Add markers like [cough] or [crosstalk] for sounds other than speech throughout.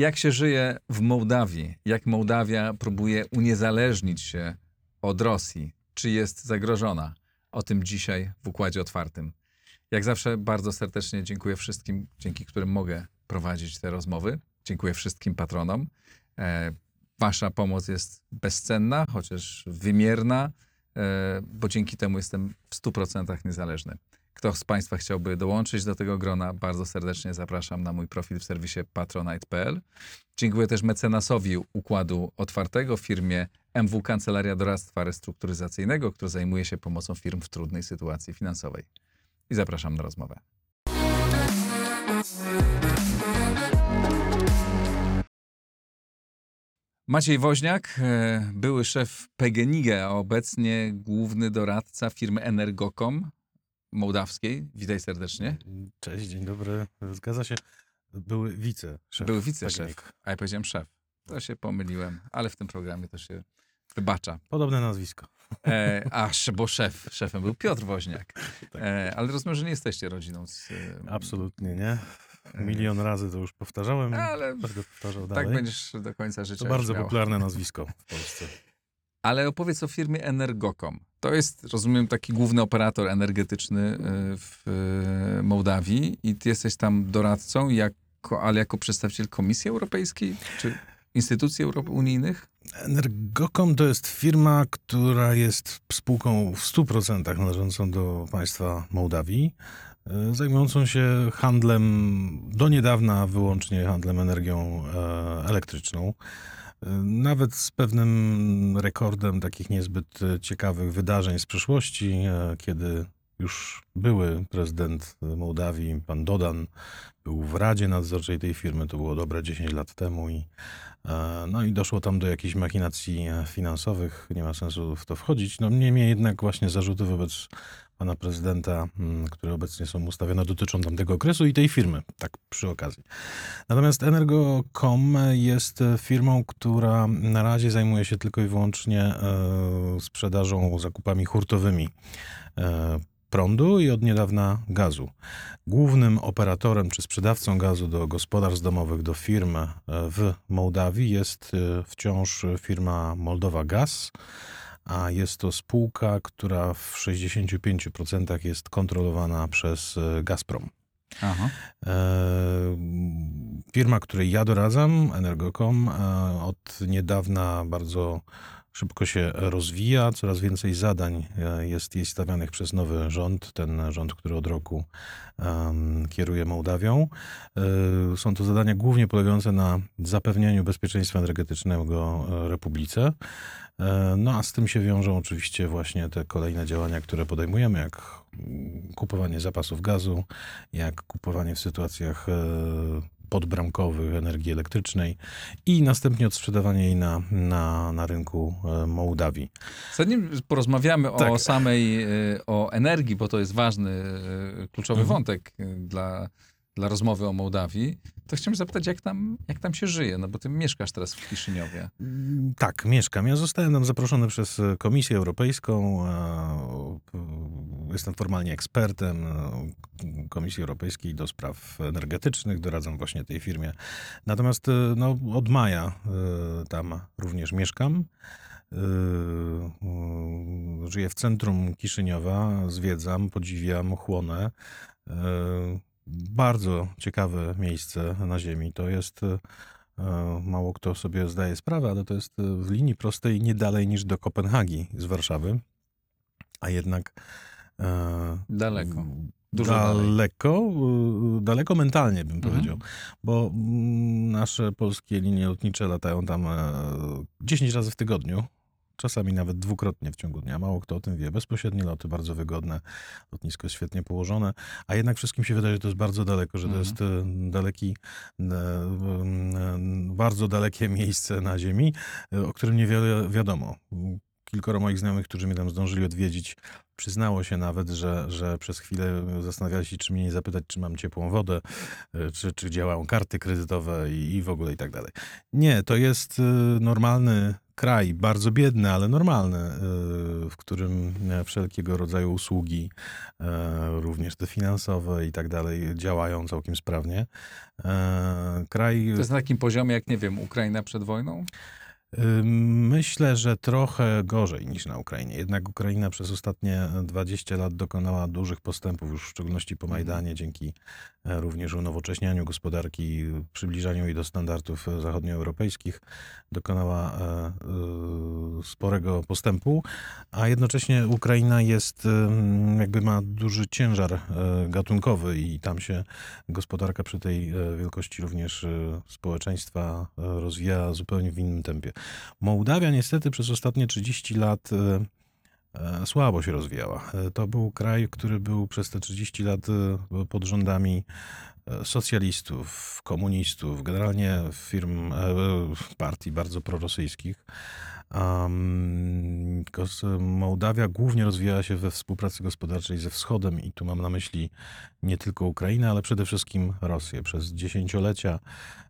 Jak się żyje w Mołdawii? Jak Mołdawia próbuje uniezależnić się od Rosji? Czy jest zagrożona? O tym dzisiaj w Układzie Otwartym. Jak zawsze bardzo serdecznie dziękuję wszystkim, dzięki którym mogę prowadzić te rozmowy. Dziękuję wszystkim patronom. E, wasza pomoc jest bezcenna, chociaż wymierna, e, bo dzięki temu jestem w 100% niezależny. Kto z Państwa chciałby dołączyć do tego grona, bardzo serdecznie zapraszam na mój profil w serwisie patronite.pl. Dziękuję też mecenasowi Układu Otwartego, firmie MW Kancelaria Doradztwa Restrukturyzacyjnego, która zajmuje się pomocą firm w trudnej sytuacji finansowej. I zapraszam na rozmowę. Maciej Woźniak, e, były szef PGNiG, a obecnie główny doradca firmy Energocom mołdawskiej. Witaj serdecznie. Cześć, dzień dobry. Zgadza się. Były wice. Był wiceszef, a ja powiedziałem szef. To się pomyliłem, ale w tym programie to się wybacza. Podobne nazwisko. E, aż, bo szef, szefem był Piotr Woźniak. [laughs] Tak. E, ale rozumiem, że nie jesteście rodziną z... e, Absolutnie nie. Milion razy to już powtarzałem. Ale Będę powtarzał tak dalej. będziesz do końca życia to bardzo miał. popularne nazwisko w Polsce. [laughs] Ale opowiedz o firmie Energocom. To jest, rozumiem, taki główny operator energetyczny e, w e, Mołdawii i ty jesteś tam doradcą, jako, ale jako przedstawiciel Komisji Europejskiej czy instytucji unijnych? Energocom to jest firma, która jest spółką w 100% należącą do państwa Mołdawii, e, zajmującą się handlem, do niedawna wyłącznie handlem energią elektryczną. Nawet z pewnym rekordem takich niezbyt e, ciekawych wydarzeń z przeszłości, e, kiedy już były prezydent Mołdawii, pan Dodan, był w Radzie Nadzorczej tej firmy, to było dobre 10 lat temu i E, No i doszło tam do jakichś machinacji finansowych, nie ma sensu w to wchodzić. No niemniej jednak właśnie zarzuty wobec pana prezydenta, mm, które obecnie są ustawione, dotyczą tamtego okresu i tej firmy, tak przy okazji. Natomiast Energocom jest firmą, która na razie zajmuje się tylko i wyłącznie e, sprzedażą, zakupami hurtowymi e, prądu i od niedawna gazu. Głównym operatorem czy sprzedawcą gazu do gospodarstw domowych, do firm e, w Mołdawii jest wciąż firma Moldowa Gaz, a jest to spółka, która w 65% jest kontrolowana przez e, Gazprom. Aha. E, Firma, której ja doradzam, Energocom, e, od niedawna bardzo szybko się rozwija. Coraz więcej zadań e, jest jej stawianych przez nowy rząd, ten rząd, który od roku em, kieruje Mołdawią. E, Są to zadania głównie polegające na zapewnieniu bezpieczeństwa energetycznego e, Republice. No a z tym się wiążą oczywiście właśnie te kolejne działania, które podejmujemy, jak kupowanie zapasów gazu, jak kupowanie w sytuacjach podbramkowych energii elektrycznej i następnie odsprzedawanie jej na, na, na rynku e, Mołdawii. Zanim porozmawiamy o Tak. samej, y, o energii, bo to jest ważny, y, kluczowy Mhm. wątek dla, dla rozmowy o Mołdawii, to chciałem zapytać, jak tam, jak tam się żyje, no bo ty mieszkasz teraz w Kiszyniowie. Mm, Tak, mieszkam. Ja zostałem tam zaproszony przez Komisję Europejską. e, Jestem formalnie ekspertem e, Komisji Europejskiej do spraw energetycznych. Doradzam właśnie tej firmie. Natomiast e, no, od maja tam również mieszkam. Żyję w centrum Kiszyniowa, zwiedzam, podziwiam, chłonę. Bardzo ciekawe miejsce na ziemi. To jest e, Mało kto sobie zdaje sprawę, ale to jest e, w linii prostej nie dalej niż do Kopenhagi z Warszawy, a jednak e, Daleko. Dużo dalej. daleko, e, daleko mentalnie bym Mhm. powiedział, bo mm, nasze polskie linie lotnicze latają tam e, 10 razy w tygodniu. Czasami nawet dwukrotnie w ciągu dnia. Mało kto o tym wie. Bezpośrednie loty, bardzo wygodne. Lotnisko jest świetnie położone, a jednak wszystkim się wydaje, że to jest bardzo daleko, że to Mhm. jest e, daleki, e, e, bardzo dalekie [laughs] miejsce na Ziemi, o którym niewiele wiadomo. Kilkoro moich znajomych, którzy mnie tam zdążyli odwiedzić, przyznało się nawet, że, że przez chwilę zastanawiali się, czy mnie nie zapytać, czy mam ciepłą wodę, e, czy, czy działają karty kredytowe i, i w ogóle i tak dalej. Nie, to jest e, normalny kraj bardzo biedny, ale normalny, e, w którym wszelkiego rodzaju usługi, również te finansowe i tak dalej, działają całkiem sprawnie. Kraj To jest na takim poziomie, jak nie wiem, Ukraina przed wojną? Myślę, że trochę gorzej niż na Ukrainie. Jednak Ukraina przez ostatnie 20 lat dokonała dużych postępów, już w szczególności po Majdanie, dzięki również unowocześnianiu gospodarki, przybliżaniu jej do standardów zachodnioeuropejskich. Dokonała e, e, sporego postępu, a jednocześnie Ukraina jest, jakby ma duży ciężar e, gatunkowy i tam się gospodarka przy tej wielkości również społeczeństwa rozwija zupełnie w innym tempie. Mołdawia niestety przez ostatnie 30 lat słabo się rozwijała. E, To był kraj, który był przez te 30 lat e, pod rządami e, socjalistów, komunistów, generalnie firm, e, partii bardzo prorosyjskich. Mołdawia głównie rozwijała się we współpracy gospodarczej ze Wschodem i tu mam na myśli nie tylko Ukrainę, ale przede wszystkim Rosję. Przez dziesięciolecia e,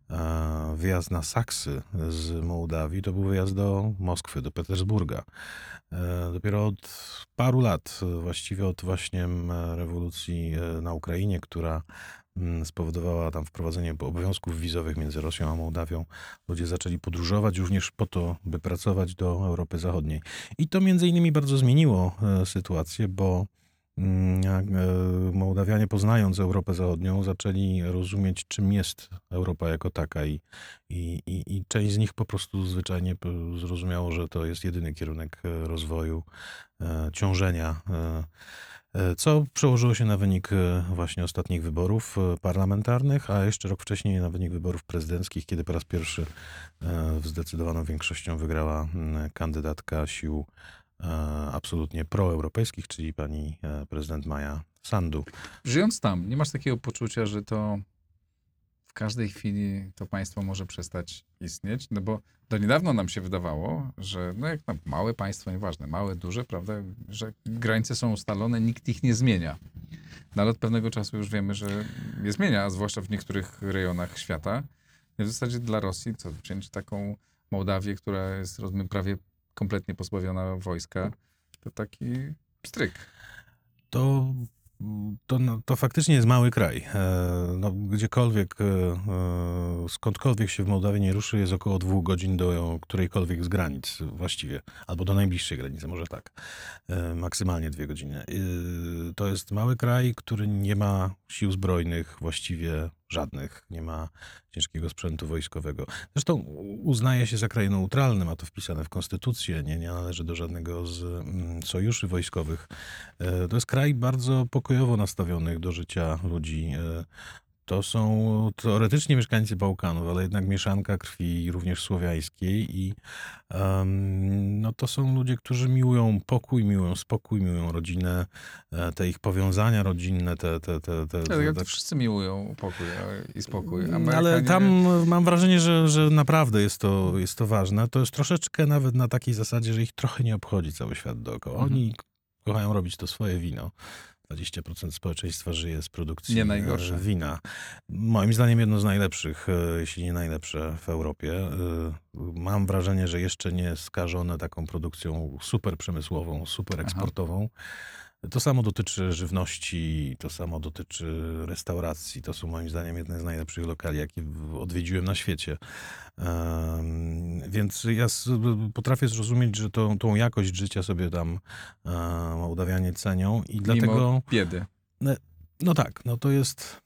wyjazd na Saksy z Mołdawii to był wyjazd do Moskwy, do Petersburga. E, Dopiero od paru lat, e, właściwie od właśnie rewolucji e, na Ukrainie, która spowodowała tam wprowadzenie obowiązków wizowych między Rosją a Mołdawią, ludzie zaczęli podróżować również po to, by pracować do Europy Zachodniej. I to między innymi bardzo zmieniło sytuację, bo Mołdawianie poznając Europę Zachodnią zaczęli rozumieć, czym jest Europa jako taka i, i, i, część z nich po prostu zwyczajnie zrozumiało, że to jest jedyny kierunek e, rozwoju, e, ciążenia, e, e, co przełożyło się na wynik e, właśnie ostatnich wyborów e, parlamentarnych, a jeszcze rok wcześniej na wynik wyborów prezydenckich, kiedy po raz pierwszy e, zdecydowaną większością wygrała mm, kandydatka sił e, absolutnie proeuropejskich, czyli pani e, prezydent Maja Sandu. Żyjąc tam, nie masz takiego poczucia, że to w każdej chwili to państwo może przestać istnieć? No bo do niedawno nam się wydawało, że no jak na małe państwo, nieważne, małe, duże, prawda, że granice są ustalone, nikt ich nie zmienia. No ale od pewnego czasu już wiemy, że je zmienia, a zwłaszcza w niektórych rejonach świata. W zasadzie dla Rosji, co wziąć taką Mołdawię, która jest rozumiem, prawie kompletnie pozbawiona wojska, to taki stryk. To, to, no, to faktycznie jest mały kraj. E, No, gdziekolwiek, e, e, skądkolwiek się w Mołdawii nie ruszy, jest około dwóch godzin do którejkolwiek z granic właściwie, albo do najbliższej granicy, może tak. Maksymalnie dwie godziny. To jest mały kraj, który nie ma sił zbrojnych właściwie żadnych, nie ma ciężkiego sprzętu wojskowego. Zresztą uznaje się za kraj neutralny, ma to wpisane w konstytucję, nie, nie należy do żadnego z mm, sojuszy wojskowych. E, To jest kraj bardzo pokojowo nastawionych do życia ludzi. To są teoretycznie mieszkańcy Bałkanów, ale jednak mieszanka krwi również słowiańskiej i em, no to są ludzie, którzy miłują pokój, miłują spokój, miłują rodzinę, e, te ich powiązania rodzinne, te... te, te, te, Tak, jak te, to wszyscy miłują pokój i spokój. ale Amerykanie- tam mam wrażenie, że, że naprawdę jest to, jest to ważne. To jest troszeczkę nawet na takiej zasadzie, że ich trochę nie obchodzi cały świat dookoła. Mhm. Oni kochają robić to swoje wino. 20% społeczeństwa żyje z produkcji Nie najgorsze. e, wina. Moim zdaniem jedno z najlepszych, e, jeśli nie najlepsze w Europie. E, Mam wrażenie, że jeszcze nie skażone taką produkcją super przemysłową, super Aha. To samo dotyczy żywności, to samo dotyczy restauracji. To są moim zdaniem jedne z najlepszych lokali, jakie odwiedziłem na świecie. Więc ja potrafię zrozumieć, że tą, tą jakość życia sobie tam e, Mołdawianie cenią i dlatego... Mimo biedy. No tak, no to jest.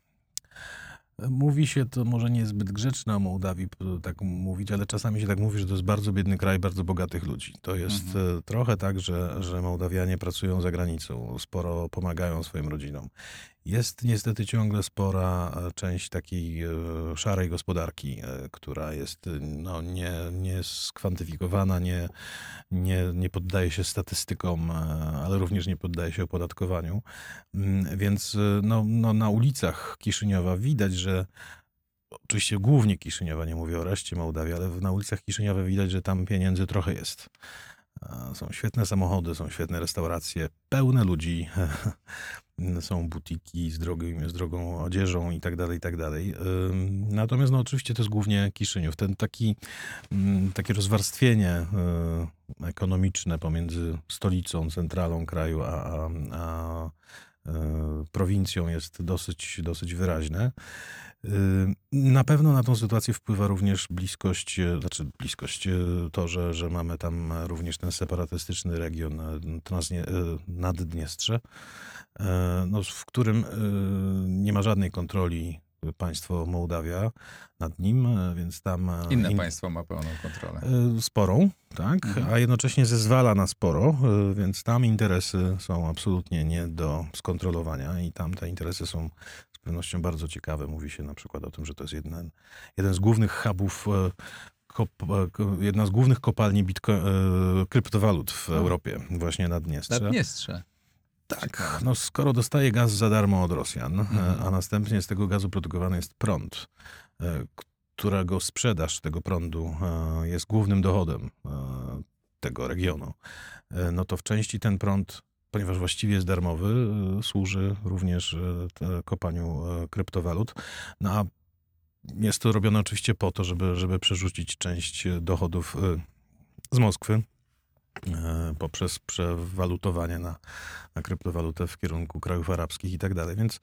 Mówi się to może niezbyt grzeczne o Mołdawii tak mówić, ale czasami się tak mówi, że to jest bardzo biedny kraj bardzo bogatych ludzi. To jest Mhm. e, trochę tak, że, że Mołdawianie pracują za granicą, sporo pomagają swoim rodzinom. Jest niestety ciągle spora e, część takiej e, szarej gospodarki, e, która jest no, nie, nie skwantyfikowana, nie, nie, nie poddaje się statystykom, ale również nie poddaje się opodatkowaniu. Mm, Więc no, no, na ulicach Kiszyniowa widać, że oczywiście głównie Kiszyniowa, nie mówię o reszcie Mołdawii, ale na ulicach Kiszyniowa widać, że tam pieniędzy trochę jest. Są świetne samochody, są świetne restauracje, pełne ludzi. [laughs] Są butiki z, drogą, z drogą odzieżą i tak dalej, i tak dalej. Natomiast no, oczywiście to jest głównie Kiszyniów. Ten taki, mm, takie rozwarstwienie y, ekonomiczne pomiędzy stolicą, centralą kraju, a, a, a prowincją jest dosyć, dosyć wyraźne. Y, Na pewno na tą sytuację wpływa również bliskość, e, znaczy bliskość, e, to, że, że mamy tam również ten separatystyczny region e, e, Naddniestrze, e, no, w którym e, nie ma żadnej kontroli państwo Mołdawia nad nim, e, więc tam... e, Inne in- państwo ma pełną kontrolę. E, Sporą, tak, Mhm. a jednocześnie zezwala na sporo, więc tam interesy są absolutnie nie do skontrolowania i tam te interesy są z pewnością bardzo ciekawe. Mówi się na przykład o tym, że to jest jeden, jeden z głównych hubów, kop, ko- jedna z głównych kopalni bitco, e, kryptowalut w. Europie, właśnie na Dniestrze. Naddniestrze. Tak, no skoro dostaje gaz za darmo od Rosjan, Mhm. e, a następnie z tego gazu produkowany jest prąd, e, którego sprzedaż tego prądu e, jest głównym dochodem tego regionu, no to w części ten prąd, ponieważ właściwie jest darmowy, służy również kopaniu kryptowalut. No a jest to robione oczywiście po to, żeby, żeby przerzucić część dochodów z Moskwy poprzez przewalutowanie na, na kryptowalutę w kierunku krajów arabskich i tak dalej. Więc y,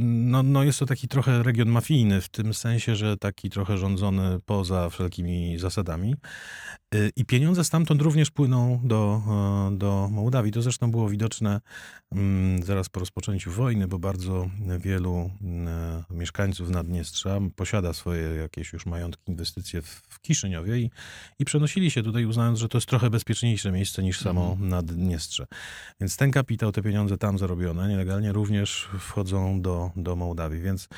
no, no jest to taki trochę region mafijny, w tym sensie, że taki trochę rządzony poza wszelkimi zasadami. Y, I pieniądze stamtąd również płyną do, e, do Mołdawii. To zresztą było widoczne mm, zaraz po rozpoczęciu wojny, bo bardzo wielu mm, mieszkańców Naddniestrza posiada swoje jakieś już majątki, inwestycje w, w Kiszyniowie i, i przenosili się tutaj, uznając, że to jest trochę bezpieczniejsze miejsce niż samo Mhm. Naddniestrze. Więc ten kapitał, te pieniądze tam zarobione nielegalnie również wchodzą do, do Mołdawii. Więc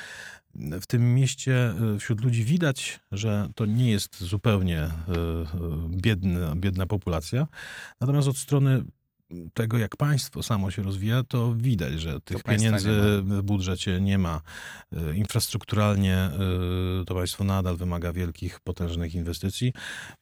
w tym mieście y, wśród ludzi widać, że to nie jest zupełnie y, y, biedna, biedna populacja. Natomiast od strony tego, jak państwo samo się rozwija, to widać, że tych pieniędzy w budżecie nie ma. Y, Infrastrukturalnie y, to państwo nadal wymaga wielkich, potężnych inwestycji.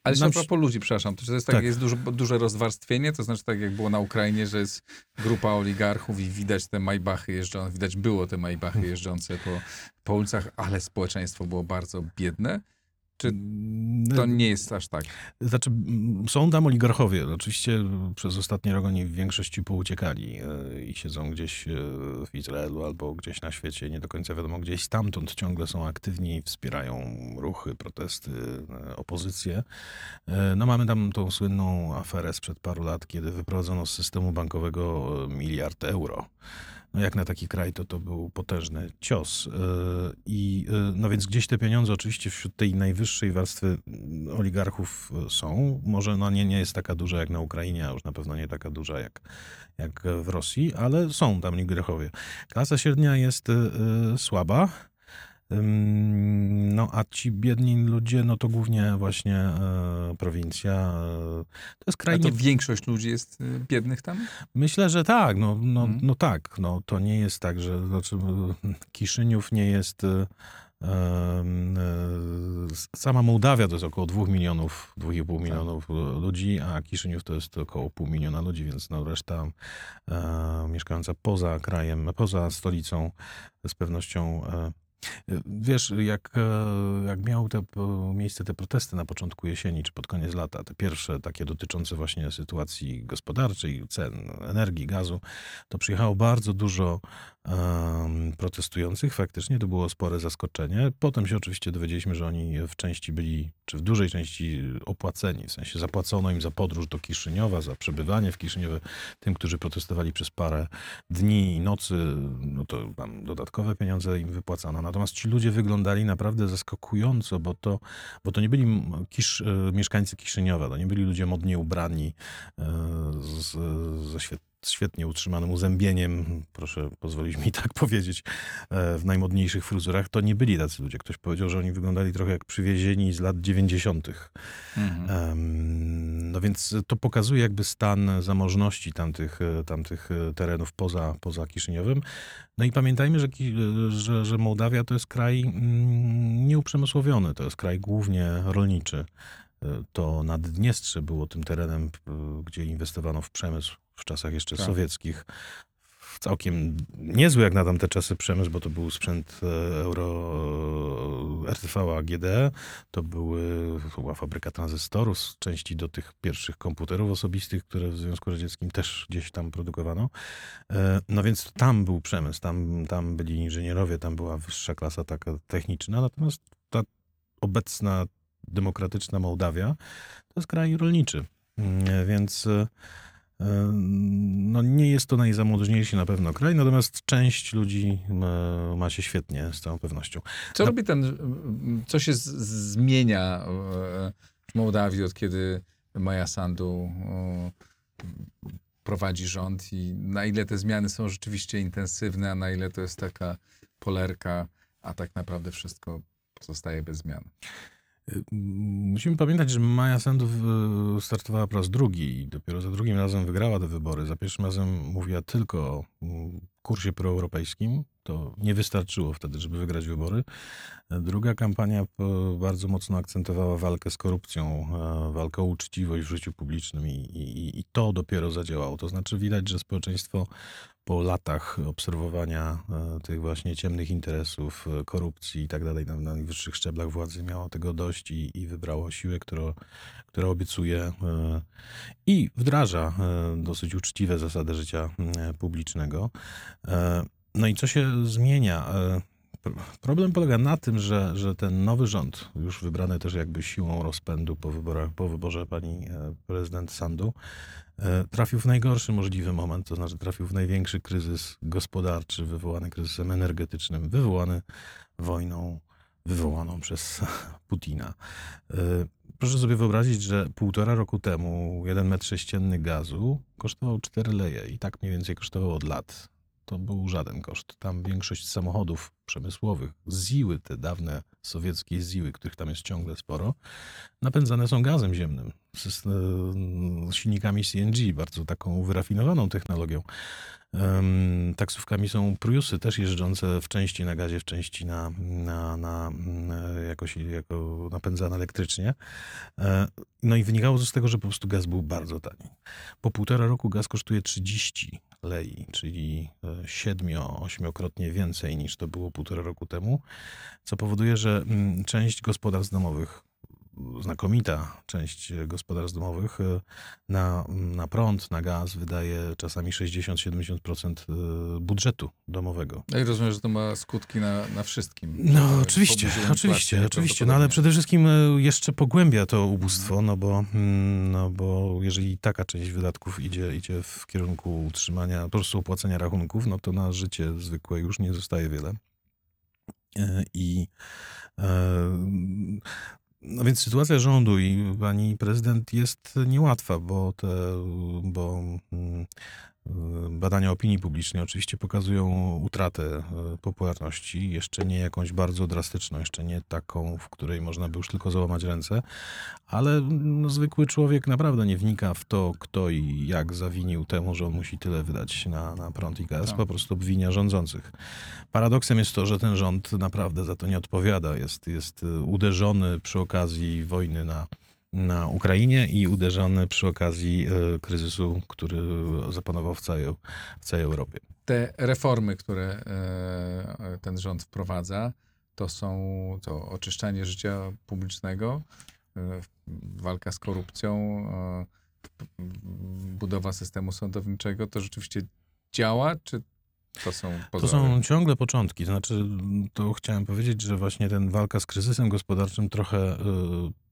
Ale jeszcze Nam a propos ludzi, przepraszam, to, jest tak, Tak. jest duże, duże rozwarstwienie, to znaczy tak jak było na Ukrainie, że jest grupa oligarchów i widać te majbachy jeżdżące, widać było te majbachy Hmm. jeżdżące po, po ulicach, ale społeczeństwo było bardzo biedne? Czy Mm, to nie jest aż tak? Znaczy, mm, są tam oligarchowie. Oczywiście przez ostatni rok oni w większości pouciekali e, i siedzą gdzieś e, w Izraelu albo gdzieś na świecie, nie do końca wiadomo gdzieś stamtąd ciągle są aktywni, wspierają ruchy, protesty, e, opozycję. E, No mamy tam tą słynną aferę sprzed paru lat, kiedy wyprowadzono z systemu bankowego e, miliard euro. No jak na taki kraj to to był potężny cios. E, I e, no więc gdzieś te pieniądze oczywiście wśród tej najwyższej warstwy mm, oligarchów e, są. Może no nie, nie jest taka duża jak na Ukrainie, a już na pewno nie taka duża jak, jak w Rosji, ale są tam oligarchowie. Klasa średnia jest słaba. No, a ci biedni ludzie, no to głównie właśnie e, prowincja. E, to jest A kraj to nie, większość ludzi jest y, biednych tam? Myślę, że tak. No, no, Mhm. no tak. No, to nie jest tak, że znaczy, e, Kiszyniów nie jest. e, e, sama Mołdawia to jest około 2 milionów, 2,5 milionów e, ludzi, a Kiszyniów to jest około pół miliona ludzi, więc no, reszta e, mieszkająca poza krajem, poza stolicą z pewnością. E, Wiesz, jak, e, jak miały te, po- miejsce te protesty na początku jesieni czy pod koniec lata, te pierwsze takie dotyczące właśnie sytuacji gospodarczej, cen energii, gazu, to przyjechało bardzo dużo protestujących. Faktycznie to było spore zaskoczenie. Potem się oczywiście dowiedzieliśmy, że oni w części byli, czy w dużej części opłaceni, w sensie zapłacono im za podróż do Kiszyniowa, za przebywanie w Kiszyniowie. Tym, którzy protestowali przez parę dni i nocy, no to tam dodatkowe pieniądze im wypłacano. Natomiast ci ludzie wyglądali naprawdę zaskakująco, bo to, bo to nie byli kisz, e, mieszkańcy Kiszyniowa, to nie byli ludzie modnie ubrani e, z, ze świet, świetnie utrzymanym uzębieniem, proszę pozwolić mi tak [laughs] powiedzieć, e, w najmodniejszych fryzurach. To nie byli tacy ludzie. Ktoś powiedział, że oni wyglądali trochę jak przywiezieni z lat 90. Mhm. No więc to pokazuje jakby stan zamożności tamtych, e, tamtych e, terenów poza, poza Kiszyniowem. No i pamiętajmy, że, że, że Mołdawia to jest kraj mm, nieuprzemysłowiony, to jest kraj głównie rolniczy. to Naddniestrze było tym terenem, gdzie inwestowano w przemysł w czasach jeszcze Tak. sowieckich. Całkiem niezły jak na tamte czasy przemysł, bo to był sprzęt e, Euro e, RTV AGD, to, były, to była fabryka tranzystorów, z części do tych pierwszych komputerów osobistych, które w Związku Radzieckim też gdzieś tam produkowano. E, No więc tam był przemysł, tam, tam byli inżynierowie, tam była wyższa klasa taka techniczna, natomiast ta obecna demokratyczna Mołdawia to jest kraj rolniczy, Mm, więc no nie jest to najzamożniejszy na pewno kraj, natomiast część ludzi ma się świetnie z całą pewnością. Co No- robi ten, co się z, z- zmienia e, w Mołdawii od kiedy Maja Sandu e, prowadzi rząd i na ile te zmiany są rzeczywiście intensywne, a na ile to jest taka polerka, a tak naprawdę wszystko pozostaje bez zmian. Y, Musimy pamiętać, że Maja Sandu y, startowała po raz drugi i dopiero za drugim razem wygrała te wybory. Za pierwszym razem mówiła tylko o mm, kursie proeuropejskim. To nie wystarczyło wtedy, żeby wygrać wybory. Druga kampania bardzo mocno akcentowała walkę z korupcją, e, walkę o uczciwość w życiu publicznym i, i, i to dopiero zadziałało. To znaczy widać, że społeczeństwo po latach obserwowania e, tych właśnie ciemnych interesów, e, korupcji i tak dalej na na najwyższych szczeblach władzy miało tego dość i, i wybrało siłę, która, która obiecuje i wdraża dosyć uczciwe zasady życia publicznego. No i co się zmienia? E, pr- Problem polega na tym, że, że ten nowy rząd, już wybrany też jakby siłą rozpędu po, wyborach, po wyborze pani e, prezydent Sandu, e, trafił w najgorszy możliwy moment, to znaczy trafił w największy kryzys gospodarczy, wywołany kryzysem energetycznym, wywołany wojną wywołaną przez [laughs] Putina. Proszę sobie wyobrazić, że półtora roku temu jeden metr sześcienny gazu kosztował 4 leje i tak mniej więcej kosztował od lat. To był żaden koszt. Tam większość samochodów przemysłowych, ZIły, te dawne sowieckie ZIły, których tam jest ciągle sporo, napędzane są gazem ziemnym, z, silnikami CNG, bardzo taką wyrafinowaną technologią. Taksówkami są Priusy, też jeżdżące w części na gazie, w części na, na, na mm, jakoś, jako napędzane elektrycznie. E, No i wynikało to z tego, że po prostu gaz był bardzo tani. Po półtora roku gaz kosztuje 30 lei, czyli 7-8krotnie więcej niż to było półtora roku temu, co powoduje, że mm, część gospodarstw domowych, znakomita część gospodarstw domowych e, na, na prąd, na gaz wydaje czasami 60-70% budżetu domowego. No i rozumiem, że to ma skutki na, na wszystkim. No, Że oczywiście, oczywiście, oczywiście. No ale przede wszystkim e, jeszcze pogłębia to ubóstwo, no bo, mm, no bo jeżeli taka część wydatków idzie, idzie w kierunku utrzymania, po prostu opłacenia rachunków, no to na życie zwykłe już nie zostaje wiele. E, I e, no więc sytuacja rządu i pani prezydent jest niełatwa, bo te, bo mm, badania opinii publicznej oczywiście pokazują utratę e, popularności, jeszcze nie jakąś bardzo drastyczną, jeszcze nie taką, w której można by już tylko załamać ręce, ale no, zwykły człowiek naprawdę nie wnika w to, kto i jak zawinił temu, że on musi tyle wydać na, na prąd i gaz, Tak. po prostu obwinia rządzących. Paradoksem jest to, że ten rząd naprawdę za to nie odpowiada. Jest, jest y, uderzony przy okazji wojny na, na Ukrainie i uderzony przy okazji y, kryzysu, który zapanował w całej, w całej Europie. te reformy, które e, ten rząd wprowadza, to są to oczyszczanie życia publicznego, e, walka z korupcją, e, budowa systemu sądowniczego. To rzeczywiście działa, czy to są To są ciągle początki. Znaczy, to chciałem powiedzieć, że właśnie ten walka z kryzysem gospodarczym trochę y,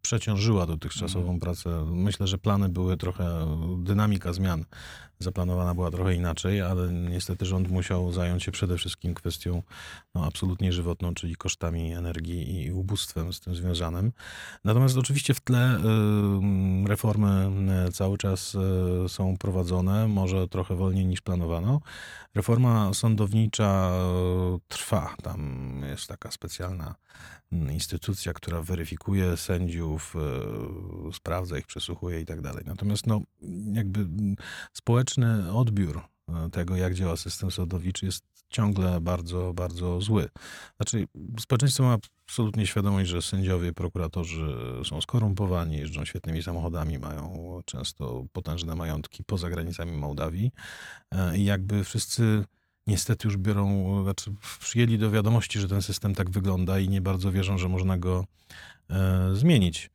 przeciążyła dotychczasową Mhm. pracę. Myślę, że plany były trochę, dynamika zmian zaplanowana była trochę inaczej, ale niestety rząd musiał zająć się przede wszystkim kwestią no, absolutnie żywotną, czyli kosztami energii i ubóstwem z tym związanym. Natomiast oczywiście w tle y, reformy y, cały czas y, są prowadzone, może trochę wolniej niż planowano. Reforma sądownicza trwa. Tam jest taka specjalna instytucja, która weryfikuje sędziów, e, sprawdza ich, przesłuchuje i tak dalej. Natomiast no, jakby społeczny odbiór e, tego, jak działa system sądowniczy, jest ciągle bardzo, bardzo zły. Znaczy, społeczeństwo ma absolutnie świadomość, że sędziowie, prokuratorzy są skorumpowani, jeżdżą świetnymi samochodami, mają często potężne majątki poza granicami Mołdawii e, i jakby wszyscy niestety już biorą, znaczy przyjęli do wiadomości, że ten system tak wygląda i nie bardzo wierzą, że można go e, zmienić.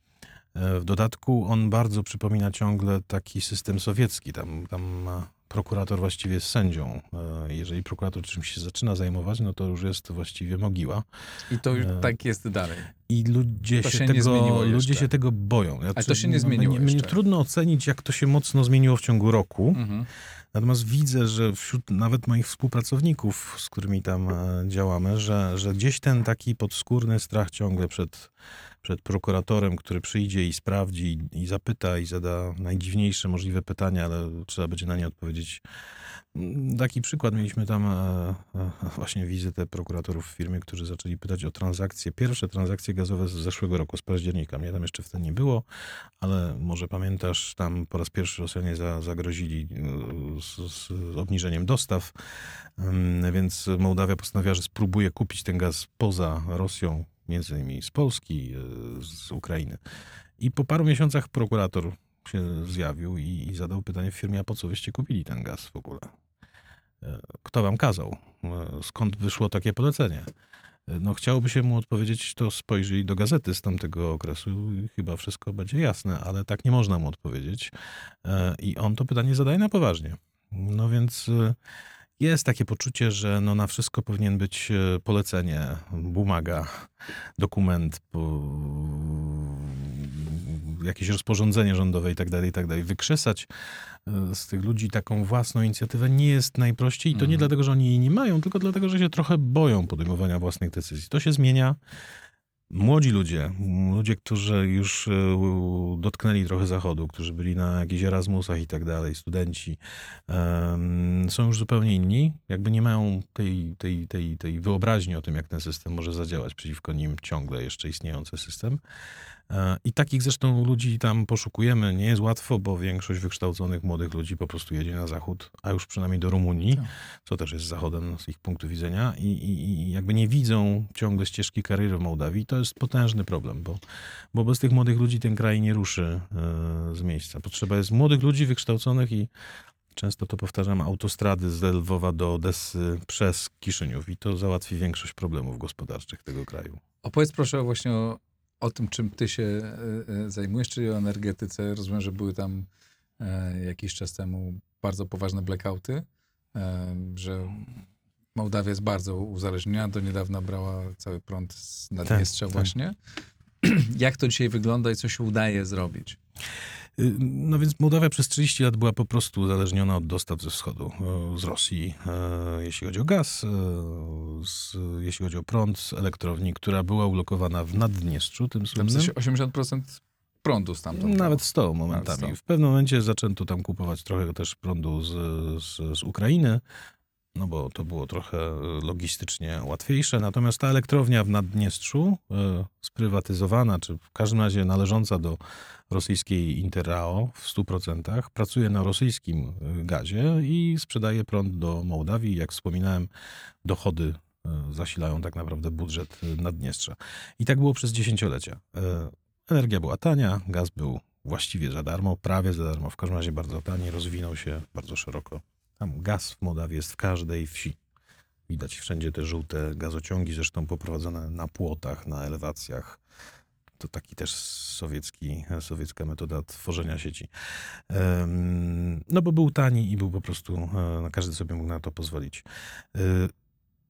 E, W dodatku on bardzo przypomina ciągle taki system sowiecki. Tam, tam prokurator właściwie jest sędzią. E, Jeżeli prokurator czymś się zaczyna zajmować, no to już jest właściwie mogiła. I to już E, tak jest dalej. I ludzie, się, się nie tego, ludzie się tego boją. Znaczy, to się nie no, zmieniło mnie jeszcze. trudno ocenić, jak to się mocno zmieniło w ciągu roku. Mhm. Natomiast widzę, że wśród nawet moich współpracowników, z którymi tam e, działamy, że, że gdzieś ten taki podskórny strach ciągle przed, przed prokuratorem, który przyjdzie i sprawdzi i, zapyta i zada najdziwniejsze możliwe pytania, ale trzeba będzie na nie odpowiedzieć. Mm, Taki przykład mieliśmy tam e, e, właśnie wizytę prokuratorów w firmie, którzy zaczęli pytać o transakcje, pierwsze transakcje gazowe z zeszłego roku, z października. Mnie tam jeszcze wtedy nie było, ale może pamiętasz, tam po raz pierwszy Rosjanie za, zagrozili e, z, z obniżeniem dostaw, Ym, więc Mołdawia postanowiła, że spróbuje kupić ten gaz poza Rosją, między innymi z Polski, e, z Ukrainy. I po paru miesiącach prokurator się zjawił i, i zadał pytanie w firmie, a po co wyście kupili ten gaz w ogóle? E, Kto wam kazał? E, Skąd wyszło takie polecenie? No chciałoby się mu odpowiedzieć, to spojrzyj do gazety z tamtego okresu i chyba wszystko będzie jasne, ale tak nie można mu odpowiedzieć. I on to pytanie zadaje na poważnie. No więc jest takie poczucie, że no na wszystko powinien być e, polecenie, bumaga, dokument, jakieś rozporządzenie rządowe i tak dalej, i tak dalej. Wykrzesać e, z tych ludzi taką własną inicjatywę nie jest najprościej i to nie Mhm. dlatego, że oni jej nie mają, tylko dlatego, że się trochę boją podejmowania własnych decyzji. To się zmienia. Młodzi ludzie, ludzie, którzy już e, dotknęli trochę zachodu, którzy byli na jakichś Erasmusach i tak dalej, studenci, są już zupełnie inni. Jakby nie mają tej, tej, tej, tej wyobraźni o tym, jak ten system może zadziałać przeciwko nim ciągle jeszcze istniejący system. E, I takich zresztą ludzi tam poszukujemy. Nie jest łatwo, bo większość wykształconych młodych ludzi po prostu jedzie na zachód, a już przynajmniej do Rumunii, Tak. co też jest zachodem z ich punktu widzenia i, i, i jakby nie widzą ciągle ścieżki kariery w Mołdawii. To jest potężny problem, bo, bo bez tych młodych ludzi ten kraj nie ruszy e, z miejsca. Potrzeba jest młodych ludzi wykształconych i często to powtarzam, autostrady z Lwowa do Odessy przez Kiszyniów i to załatwi większość problemów gospodarczych tego kraju. Opowiedz proszę właśnie o, o tym, czym ty się e, e, zajmujesz, czyli o energetyce. Rozumiem, że były tam e, jakiś czas temu bardzo poważne blackouty, że Mołdawia jest bardzo uzależniona. Do niedawna brała cały prąd z Naddniestrza tak. właśnie. [clears throat] Jak to dzisiaj wygląda i co się udaje zrobić? Y, No więc Mołdawia przez 30 lat była po prostu uzależniona od dostaw ze wschodu, z Rosji, e, jeśli chodzi o gaz, e, z, jeśli chodzi o prąd z elektrowni, która była ulokowana w Naddniestrzu, tym słynnym. sensie 80% prądu stamtąd. Nawet 100 momentami. Nawet 100. W pewnym momencie zaczęto tam kupować trochę też prądu z, z, z Ukrainy, no bo to było trochę logistycznie łatwiejsze. Natomiast ta elektrownia w Naddniestrzu, e, sprywatyzowana, czy w każdym razie należąca do rosyjskiej Interrao w 100%, pracuje na rosyjskim e, gazie i sprzedaje prąd do Mołdawii. Jak wspominałem, dochody e, zasilają tak naprawdę budżet e, Naddniestrza. I tak było przez dziesięciolecia. E, Energia była tania, gaz był właściwie za darmo, prawie za darmo, w każdym razie bardzo tani, rozwinął się bardzo szeroko. Tam gaz w Mołdawii jest w każdej wsi. Widać wszędzie te żółte gazociągi, zresztą poprowadzone na płotach, na elewacjach. To taki też sowiecki, sowiecka metoda tworzenia sieci. No bo był tani i był po prostu, e, każdy sobie mógł na to pozwolić. E,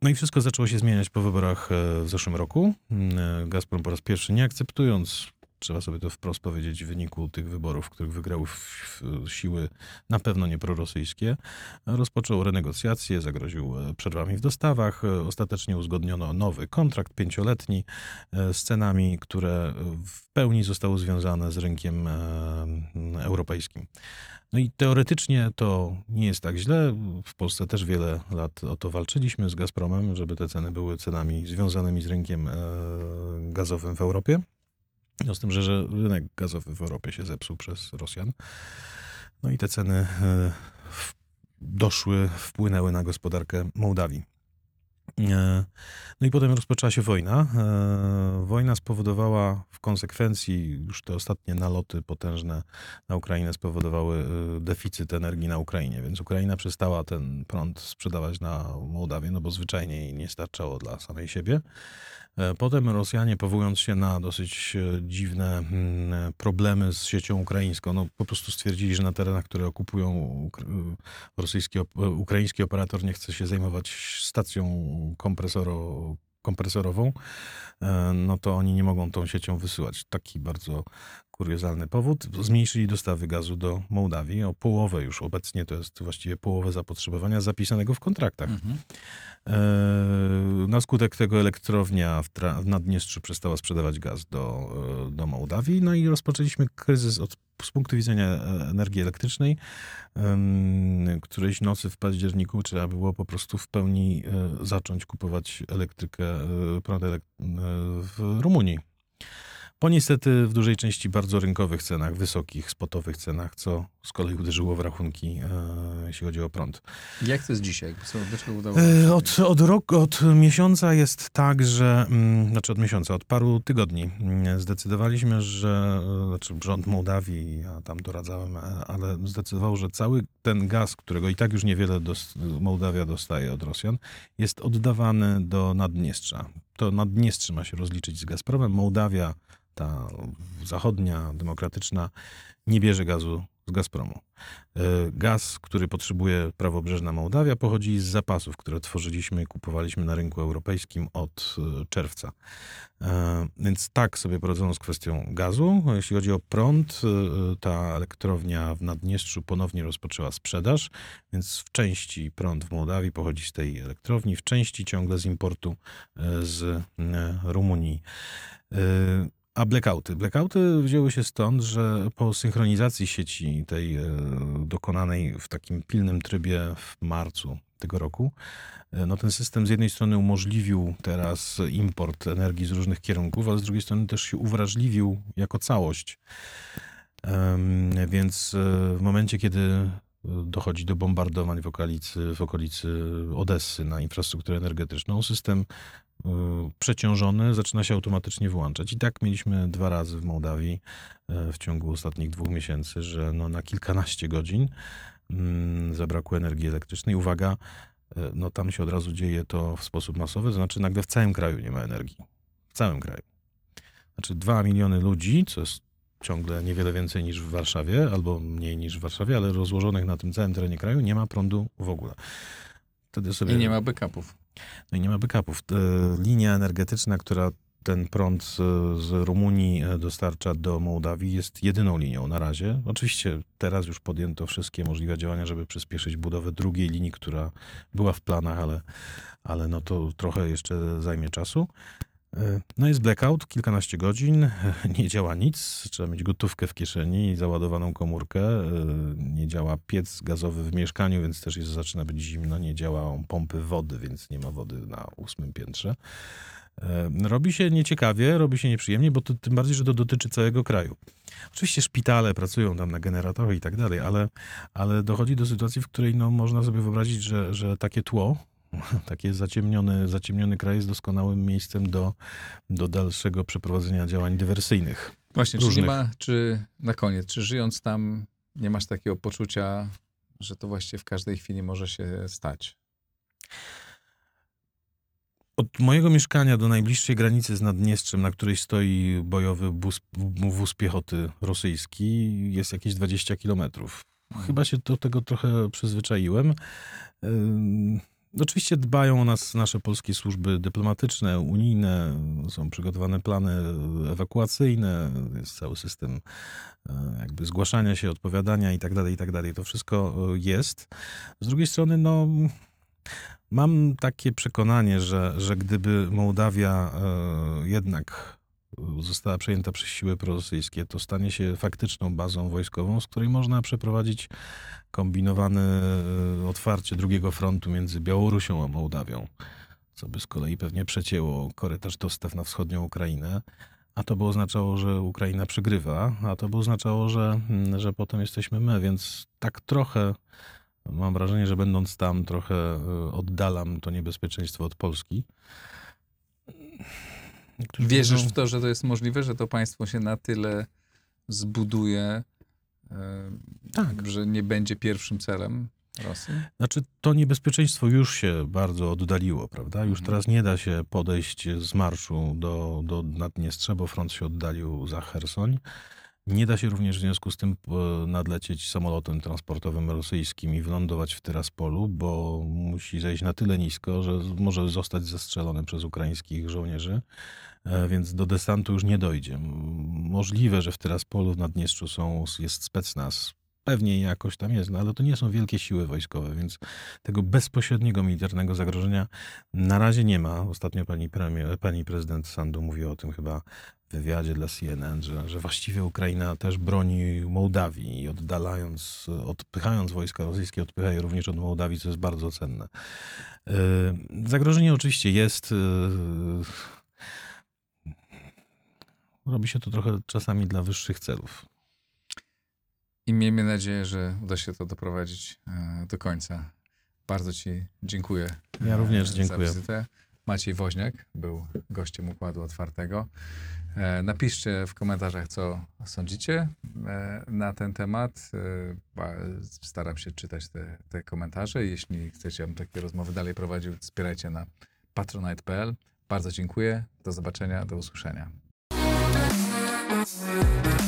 no i wszystko zaczęło się zmieniać po wyborach e, w zeszłym roku. Gazprom po raz pierwszy nie akceptując, trzeba sobie to wprost powiedzieć, w wyniku tych wyborów, w których wygrały siły na pewno nie prorosyjskie, rozpoczął renegocjacje, zagroził e, przerwami w dostawach. E, Ostatecznie uzgodniono nowy kontrakt pięcioletni e, z cenami, które w pełni zostały związane z rynkiem europejskim. No i teoretycznie to nie jest tak źle. W Polsce też wiele lat o to walczyliśmy z Gazpromem, żeby te ceny były cenami związanymi z rynkiem gazowym w Europie. No z tym, że, że rynek gazowy w Europie się zepsuł przez Rosjan. No i te ceny e, doszły, wpłynęły na gospodarkę Mołdawii. E, No i potem rozpoczęła się wojna. E, Wojna spowodowała w konsekwencji, już te ostatnie naloty potężne na Ukrainę spowodowały deficyt energii na Ukrainie, więc Ukraina przestała ten prąd sprzedawać na Mołdawię, no bo zwyczajnie jej nie starczało dla samej siebie. E, Potem Rosjanie, powołując się na dosyć e, dziwne mm, problemy z siecią ukraińską, no po prostu stwierdzili, że na terenach, które okupują rosyjski, ukraiński operator nie chce się zajmować stacją kompresoro, kompresorową, e, no to oni nie mogą tą siecią wysyłać. Taki bardzo kuriozalny powód. Zmniejszyli dostawy gazu do Mołdawii o połowę już. Obecnie to jest właściwie połowę zapotrzebowania zapisanego w kontraktach. Mhm. E, Na skutek tego elektrownia w, w Naddniestrzu przestała sprzedawać gaz do, e, do Mołdawii. No i rozpoczęliśmy kryzys od, z punktu widzenia e, energii elektrycznej. Którejś nocy w październiku trzeba było po prostu w pełni zacząć kupować elektrykę, prąd w Rumunii. Po niestety w dużej części bardzo rynkowych cenach, wysokich, spotowych cenach, co z kolei uderzyło w rachunki, e, jeśli chodzi o prąd. Jak to jest dzisiaj? Co, dlaczego udało E? Od, od roku, od miesiąca jest tak, że, mm, znaczy od miesiąca, od paru tygodni mm, zdecydowaliśmy, że, e, znaczy rząd Mołdawii, ja tam doradzałem, e, ale zdecydował, że cały ten gaz, którego i tak już niewiele dos, Mołdawia dostaje od Rosjan, jest oddawany do Naddniestrza. To Naddniestrze ma się rozliczyć z Gazpromem. Mołdawia, ta zachodnia, demokratyczna, nie bierze gazu z Gazpromu. E, Gaz, który potrzebuje prawobrzeżna Mołdawia, pochodzi z zapasów, które tworzyliśmy i kupowaliśmy na rynku europejskim od e, czerwca. E, Więc tak sobie poradzono z kwestią gazu. Jeśli chodzi o prąd, ta elektrownia w Naddniestrzu ponownie rozpoczęła sprzedaż, więc w części prąd w Mołdawii pochodzi z tej elektrowni, w części ciągle z importu z Rumunii. A blackouty? Blackouty wzięły się stąd, że po synchronizacji sieci tej e, dokonanej w takim pilnym trybie w marcu tego roku, e, no ten system z jednej strony umożliwił teraz import energii z różnych kierunków, ale z drugiej strony też się uwrażliwił jako całość. Więc e, w momencie, kiedy dochodzi do bombardowań w okolicy, w okolicy Odessy na infrastrukturę energetyczną, system przeciążony zaczyna się automatycznie wyłączać. I tak mieliśmy dwa razy w Mołdawii y, w ciągu ostatnich dwóch miesięcy, że no na kilkanaście godzin mm, zabrakło energii elektrycznej. Uwaga, y, no tam się od razu dzieje to w sposób masowy, to znaczy nagle w całym kraju nie ma energii. W całym kraju. Znaczy dwa miliony ludzi, co jest ciągle niewiele więcej niż w Warszawie, albo mniej niż w Warszawie, ale rozłożonych na tym całym terenie kraju, nie ma prądu w ogóle. Wtedy sobie... I nie ma backupów. No i nie ma backupów. E, Linia energetyczna, która ten prąd z, Rumunii e, dostarcza do Mołdawii, jest jedyną linią na razie. Oczywiście teraz już podjęto wszystkie możliwe działania, żeby przyspieszyć budowę drugiej linii, która była w planach, ale, ale no to trochę jeszcze zajmie czasu. E, No jest blackout, kilkanaście godzin, [laughs] nie działa nic, trzeba mieć gotówkę w kieszeni i załadowaną komórkę, e, nie działa piec gazowy w mieszkaniu, więc też jest, zaczyna być zimno, nie działają pompy wody, więc nie ma wody na ósmym piętrze. E, Robi się nieciekawie, robi się nieprzyjemnie, bo to, tym bardziej, że to dotyczy całego kraju. Oczywiście szpitale pracują tam na generatorach i tak dalej, ale, ale dochodzi do sytuacji, w której no, można sobie wyobrazić, że, że takie tło, [laughs] taki zaciemniony, zaciemniony kraj jest doskonałym miejscem do, do dalszego przeprowadzenia działań dywersyjnych. Właśnie, czy nie ma, czy na koniec, czy żyjąc tam nie masz takiego poczucia, że to właściwie w każdej chwili może się stać? Od mojego mieszkania do najbliższej granicy z Naddniestrzem, na której stoi bojowy wóz, wóz piechoty rosyjski, jest jakieś 20 kilometrów. Chyba się do tego trochę przyzwyczaiłem. Oczywiście dbają o nas nasze polskie służby dyplomatyczne, unijne, są przygotowane plany ewakuacyjne, jest cały system e, jakby zgłaszania się, odpowiadania i tak dalej, i tak dalej. To wszystko e, jest. Z drugiej strony, no, mam takie przekonanie, że, że gdyby Mołdawia e, jednak została przejęta przez siły prorosyjskie, to stanie się faktyczną bazą wojskową, z której można przeprowadzić kombinowane e, otwarcie drugiego frontu między Białorusią a Mołdawią, co by z kolei pewnie przecięło korytarz dostaw na wschodnią Ukrainę. A to by oznaczało, że Ukraina przegrywa, a to by oznaczało, że, mm, że potem jesteśmy my, więc tak trochę Mam wrażenie, że będąc tam trochę y, oddalam to niebezpieczeństwo od Polski. Wierzysz w to, że to jest możliwe, że to państwo się na tyle zbuduje, Tak. że nie będzie pierwszym celem Rosji? Znaczy, to niebezpieczeństwo już się bardzo oddaliło, prawda? Już Mhm. teraz nie da się podejść z marszu do, do Naddniestrza, bo front się oddalił za Hersoń. Nie da się również w związku z tym e, nadlecieć samolotem transportowym rosyjskim i wylądować w Tyraspolu, bo musi zejść na tyle nisko, że może zostać zestrzelony przez ukraińskich żołnierzy, więc do desantu już nie dojdzie. Możliwe, że w Tyraspolu w Naddniestrzu są, jest specnaz. Pewnie jakoś tam jest, no ale to nie są wielkie siły wojskowe, więc tego bezpośredniego militarnego zagrożenia na razie nie ma. Ostatnio pani, premier, pani prezydent Sandu mówiła o tym chyba w wywiadzie dla CNN, że, że właściwie Ukraina też broni Mołdawii i oddalając, odpychając wojska rosyjskie, odpycha je również od Mołdawii, co jest bardzo cenne. Yy, Zagrożenie oczywiście jest. Robi się to trochę czasami dla wyższych celów. I miejmy nadzieję, że uda się to doprowadzić e, do końca. Bardzo Ci dziękuję. Ja również e, dziękuję. Za wizytę. Maciej Woźniak był gościem Układu Otwartego. E, Napiszcie w komentarzach, co sądzicie na ten temat. Staram się czytać te, te komentarze. Jeśli chcecie, abym takie rozmowy dalej prowadził, wspierajcie na patronite.pl. Bardzo dziękuję. Do zobaczenia, do usłyszenia. Música